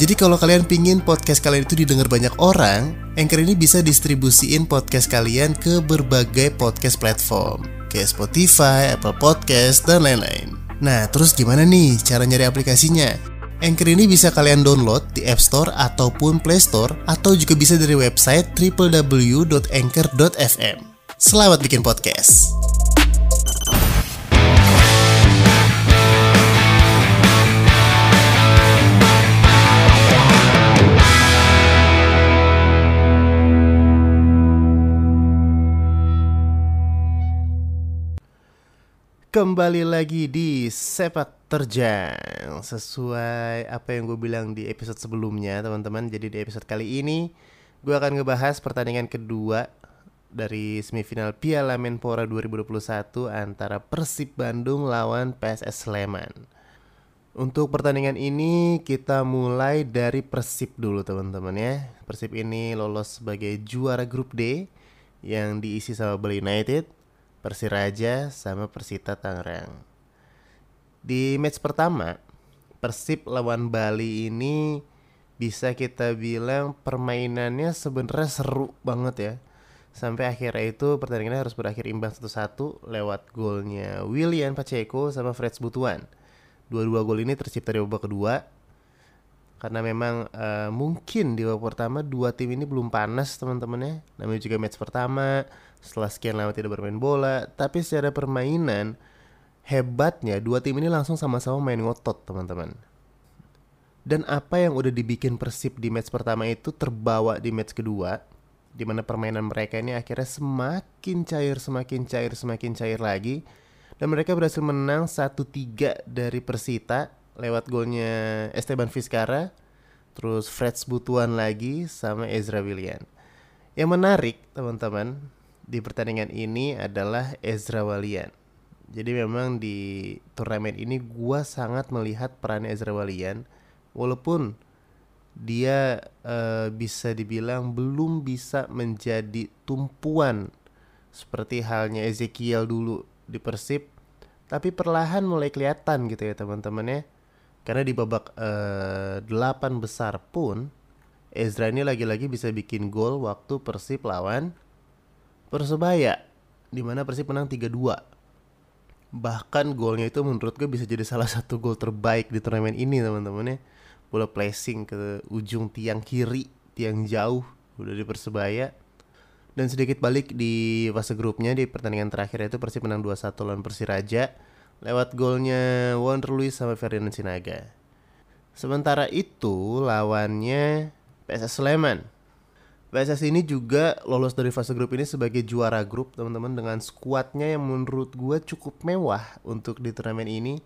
Jadi kalau kalian pingin podcast kalian itu didengar banyak orang, Anchor ini bisa distribusiin podcast kalian ke berbagai podcast platform, kayak Spotify, Apple Podcast, dan lain-lain. Nah, terus gimana nih cara nyari aplikasinya? Anchor ini bisa kalian download di App Store ataupun Play Store, atau juga bisa dari website www.anchor.fm. Selamat bikin podcast! Kembali lagi di Sepak Terjang. Sesuai apa yang gue bilang di episode sebelumnya teman-teman Jadi di episode kali ini Gue akan ngebahas pertandingan kedua Dari semifinal Piala Menpora 2021 Antara Persib Bandung lawan PSS Sleman. Untuk pertandingan ini kita mulai dari Persib dulu teman-teman ya. Persib ini lolos sebagai juara grup D Yang diisi sama Bali United Persiraja sama Persita Tangerang. Di match pertama, Persib lawan Bali ini bisa kita bilang permainannya sebenarnya seru banget ya. Sampai akhirnya itu pertandingannya harus berakhir imbang satu-satu lewat golnya William Pacheco sama Fred Butuan. Dua-dua gol ini tercipta di babak kedua karena memang uh, mungkin di babak pertama dua tim ini belum panas teman-teman ya. Namanya juga match pertama setelah sekian lama tidak bermain bola, tapi secara permainan hebatnya dua tim ini langsung sama-sama main ngotot, teman-teman. Dan apa yang udah dibikin Persib di match pertama itu terbawa di match kedua, di mana permainan mereka ini akhirnya semakin cair, semakin cair, semakin cair lagi. Dan mereka berhasil menang 1-3 dari Persita lewat golnya Esteban Vizcara, terus Freds Butuan lagi sama Ezra Willian. Yang menarik, teman-teman, di pertandingan ini adalah Ezra Walian. Jadi memang di turnamen ini gua sangat melihat peran Ezra Walian walaupun dia uh, bisa dibilang belum bisa menjadi tumpuan seperti halnya Ezekiel dulu di Persib tapi perlahan mulai kelihatan gitu ya teman-teman ya karena di babak uh, delapan besar pun Ezra ini lagi-lagi bisa bikin gol waktu Persib lawan Persebaya di mana Persib menang 3-2. Bahkan golnya itu menurut gue bisa jadi salah satu gol terbaik di turnamen ini teman-teman ya. Bola placing ke ujung tiang kiri, tiang jauh udah di Persebaya. Dan sedikit balik di fase grupnya di pertandingan terakhir itu Persib menang 2-1 lawan Persiraja lewat golnya Wonder Luis sama Ferdinand Sinaga. Sementara itu lawannya PSS Sleman PSS ini juga lolos dari fase grup ini sebagai juara grup teman-teman dengan skuadnya yang menurut gue cukup mewah untuk di turnamen ini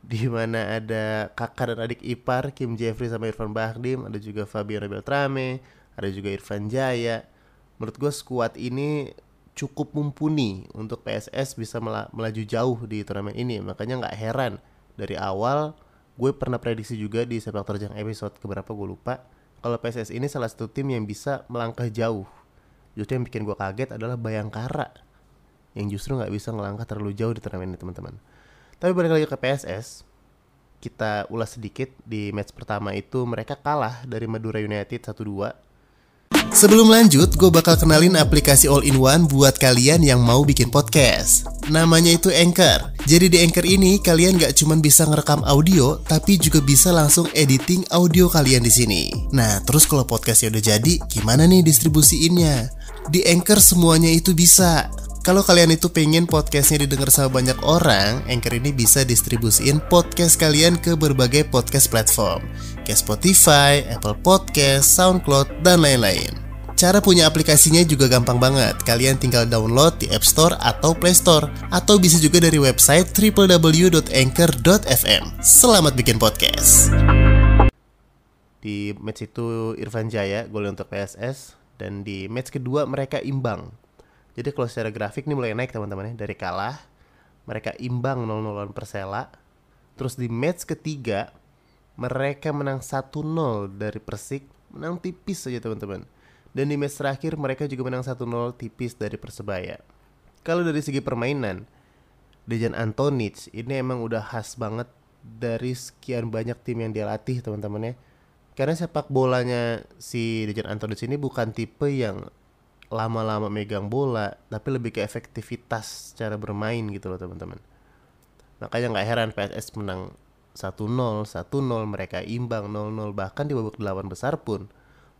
di mana ada kakak dan adik ipar Kim Jeffrey sama Irfan Bahdim ada juga Fabian Beltrame ada juga Irfan Jaya. Menurut gue skuad ini cukup mumpuni untuk PSS bisa melaju jauh di turnamen ini. Makanya nggak heran dari awal gue pernah prediksi juga di sepak terjang episode keberapa gue lupa kalau PSS ini salah satu tim yang bisa melangkah jauh. Justru yang bikin gue kaget adalah Bayangkara yang justru nggak bisa melangkah terlalu jauh di turnamen ini teman-teman. Tapi balik lagi ke PSS, kita ulas sedikit di match pertama itu mereka kalah dari Madura United 1-2 Sebelum lanjut, gue bakal kenalin aplikasi all-in-one buat kalian yang mau bikin podcast. Namanya itu Anchor. Jadi di Anchor ini kalian gak cuma bisa ngerekam audio, tapi juga bisa langsung editing audio kalian di sini. Nah, terus kalau podcastnya udah jadi, gimana nih distribusiinnya? Di Anchor semuanya itu bisa. Kalau kalian itu pengen podcastnya didengar sama banyak orang, Anchor ini bisa distribusiin podcast kalian ke berbagai podcast platform, kayak Spotify, Apple Podcast, SoundCloud, dan lain-lain. Cara punya aplikasinya juga gampang banget. Kalian tinggal download di App Store atau Play Store atau bisa juga dari website www.anchor.fm. Selamat bikin podcast. Di match itu Irfan Jaya gol untuk PSS dan di match kedua mereka imbang Jadi kalau secara grafik ini mulai naik teman-teman ya dari kalah mereka imbang 0-0 lawan Persela. Terus di match ketiga mereka menang 1-0 dari Persik, menang tipis saja teman-teman. Dan di match terakhir mereka juga menang 1-0 tipis dari Persebaya. Kalau dari segi permainan, Dejan Antonic ini emang udah khas banget dari sekian banyak tim yang dia latih teman-teman ya. Karena sepak bolanya si Dejan Antonic ini bukan tipe yang lama-lama megang bola tapi lebih ke efektivitas cara bermain gitu loh teman-teman. Makanya nggak heran PSS menang 1-0, 1-0 mereka imbang 0-0 bahkan di babak delapan besar pun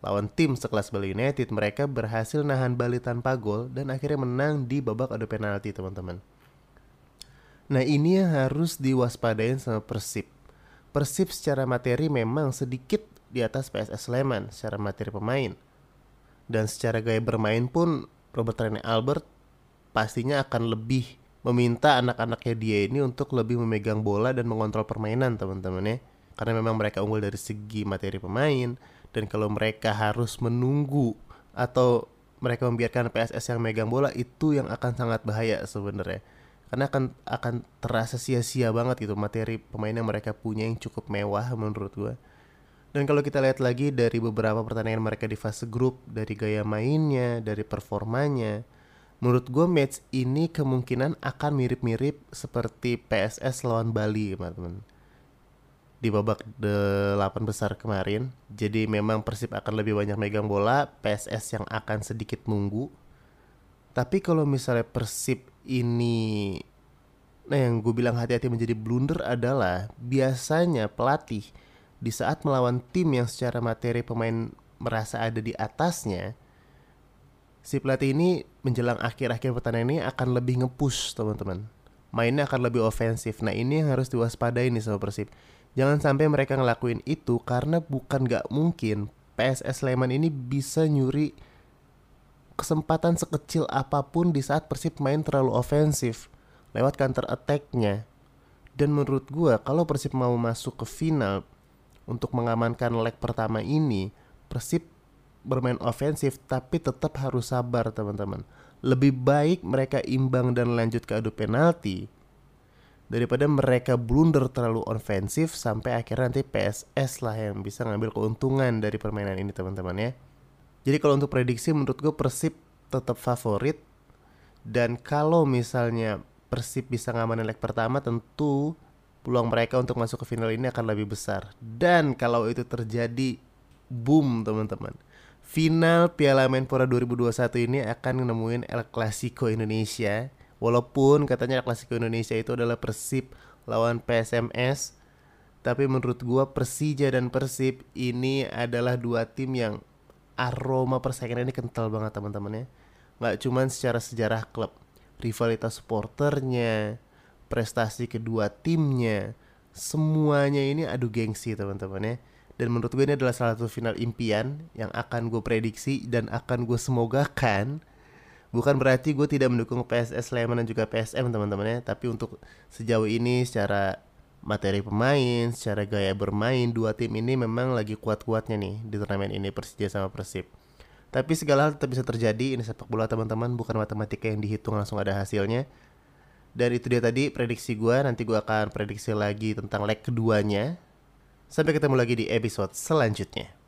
lawan tim sekelas Bali United mereka berhasil nahan Bali tanpa gol dan akhirnya menang di babak adu penalti teman-teman. Nah ini yang harus diwaspadain sama Persib. Persib secara materi memang sedikit di atas PSS Sleman secara materi pemain dan secara gaya bermain pun Robert Rene Albert pastinya akan lebih meminta anak-anaknya dia ini untuk lebih memegang bola dan mengontrol permainan teman-teman ya. Karena memang mereka unggul dari segi materi pemain dan kalau mereka harus menunggu atau mereka membiarkan PSS yang megang bola itu yang akan sangat bahaya sebenarnya. Karena akan akan terasa sia-sia banget gitu materi pemain yang mereka punya yang cukup mewah menurut gue dan kalau kita lihat lagi dari beberapa pertandingan mereka di fase grup, dari gaya mainnya, dari performanya, menurut gue match ini kemungkinan akan mirip-mirip seperti PSS lawan Bali, teman-teman. Di babak delapan besar kemarin, jadi memang Persib akan lebih banyak megang bola, PSS yang akan sedikit nunggu. Tapi kalau misalnya Persib ini Nah yang gue bilang hati-hati menjadi blunder adalah biasanya pelatih di saat melawan tim yang secara materi pemain merasa ada di atasnya, si pelatih ini menjelang akhir-akhir pertandingan ini akan lebih ngepush teman-teman. Mainnya akan lebih ofensif. Nah ini yang harus diwaspadai nih sama Persib. Jangan sampai mereka ngelakuin itu karena bukan gak mungkin PSS Sleman ini bisa nyuri kesempatan sekecil apa pun di saat Persib main terlalu ofensif lewat counter attack-nya. Dan menurut gue kalau Persib mau masuk ke final untuk mengamankan leg pertama ini, Persib bermain ofensif tapi tetap harus sabar teman-teman. Lebih baik mereka imbang dan lanjut ke adu penalti daripada mereka blunder terlalu ofensif sampai akhirnya nanti PSS lah yang bisa ngambil keuntungan dari permainan ini teman-teman ya. Jadi kalau untuk prediksi menurut gue Persib tetap favorit dan kalau misalnya Persib bisa ngamanin leg pertama tentu peluang mereka untuk masuk ke final ini akan lebih besar. Dan kalau itu terjadi, boom teman-teman. Final Piala Menpora 2021 ini akan nemuin El Clasico Indonesia. Walaupun katanya El Clasico Indonesia itu adalah Persib lawan PSMS, tapi menurut gua Persija dan Persib ini adalah dua tim yang aroma persaingan ini kental banget teman-teman ya. Nggak cuman secara sejarah klub, rivalitas supporternya, prestasi kedua timnya. Semuanya ini adu gengsi teman-teman ya. Dan menurut gue ini adalah salah satu final impian yang akan gue prediksi dan akan gue semogakan. Bukan berarti gue tidak mendukung PSS Sleman dan juga PSM teman-teman ya. Tapi untuk sejauh ini secara materi pemain secara gaya bermain dua tim ini memang lagi kuat-kuatnya nih di turnamen ini Persija sama Persib. Tapi segala hal tetap bisa terjadi. Ini sepak bola teman-teman bukan matematika yang dihitung langsung ada hasilnya dan itu dia tadi prediksi gue. Nanti gue akan prediksi lagi tentang leg keduanya. Sampai ketemu lagi di episode selanjutnya.